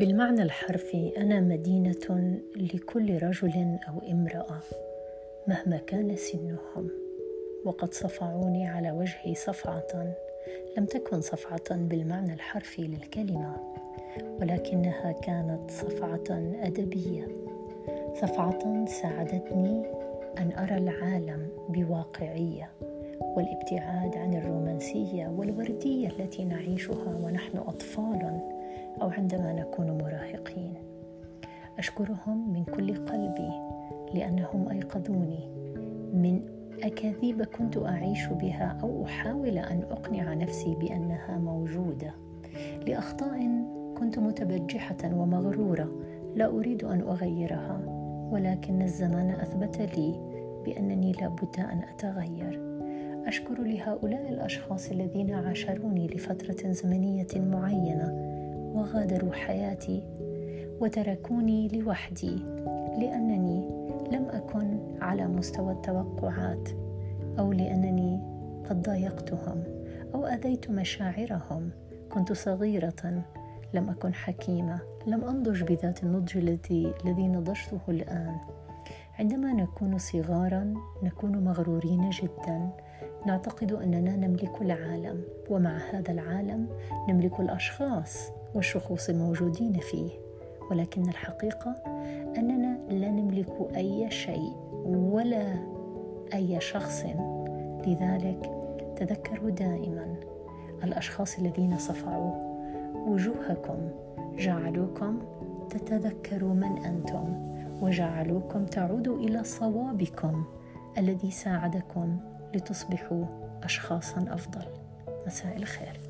بالمعنى الحرفي أنا مدينة لكل رجل أو امرأة مهما كان سنهم وقد صفعوني على وجهي صفعة لم تكن صفعة بالمعنى الحرفي للكلمة ولكنها كانت صفعة أدبية. صفعة ساعدتني أن أرى العالم بواقعية والابتعاد عن الرومانسية والوردية التي نعيشها ونحن أطفال. أو عندما نكون مراهقين. أشكرهم من كل قلبي لأنهم أيقظوني. من أكاذيب كنت أعيش بها أو أحاول أن أقنع نفسي بأنها موجودة. لأخطاء كنت متبجحة ومغرورة. لا أريد أن أغيرها ولكن الزمان أثبت لي بأنني لابد أن أتغير. أشكر لهؤلاء الأشخاص الذين عاشروني لفترة زمنية معينة. وغادروا حياتي وتركوني لوحدي لأنني لم أكن على مستوى التوقعات أو لأنني قد ضايقتهم أو أذيت مشاعرهم. كنت صغيرة لم أكن حكيمة لم أنضج بذات النضج الذي الذي نضجته الآن. عندما نكون صغارا نكون مغرورين جدا. نعتقد أننا نملك العالم ومع هذا العالم نملك الأشخاص. والشخوص الموجودين فيه ولكن الحقيقة أننا لا نملك أي شيء ولا أي شخص لذلك تذكروا دائما الأشخاص الذين صفعوا وجوهكم. جعلوكم تتذكروا من أنتم وجعلوكم تعودوا إلى صوابكم الذي ساعدكم لتصبحوا اشخاصا أفضل. مساء الخير.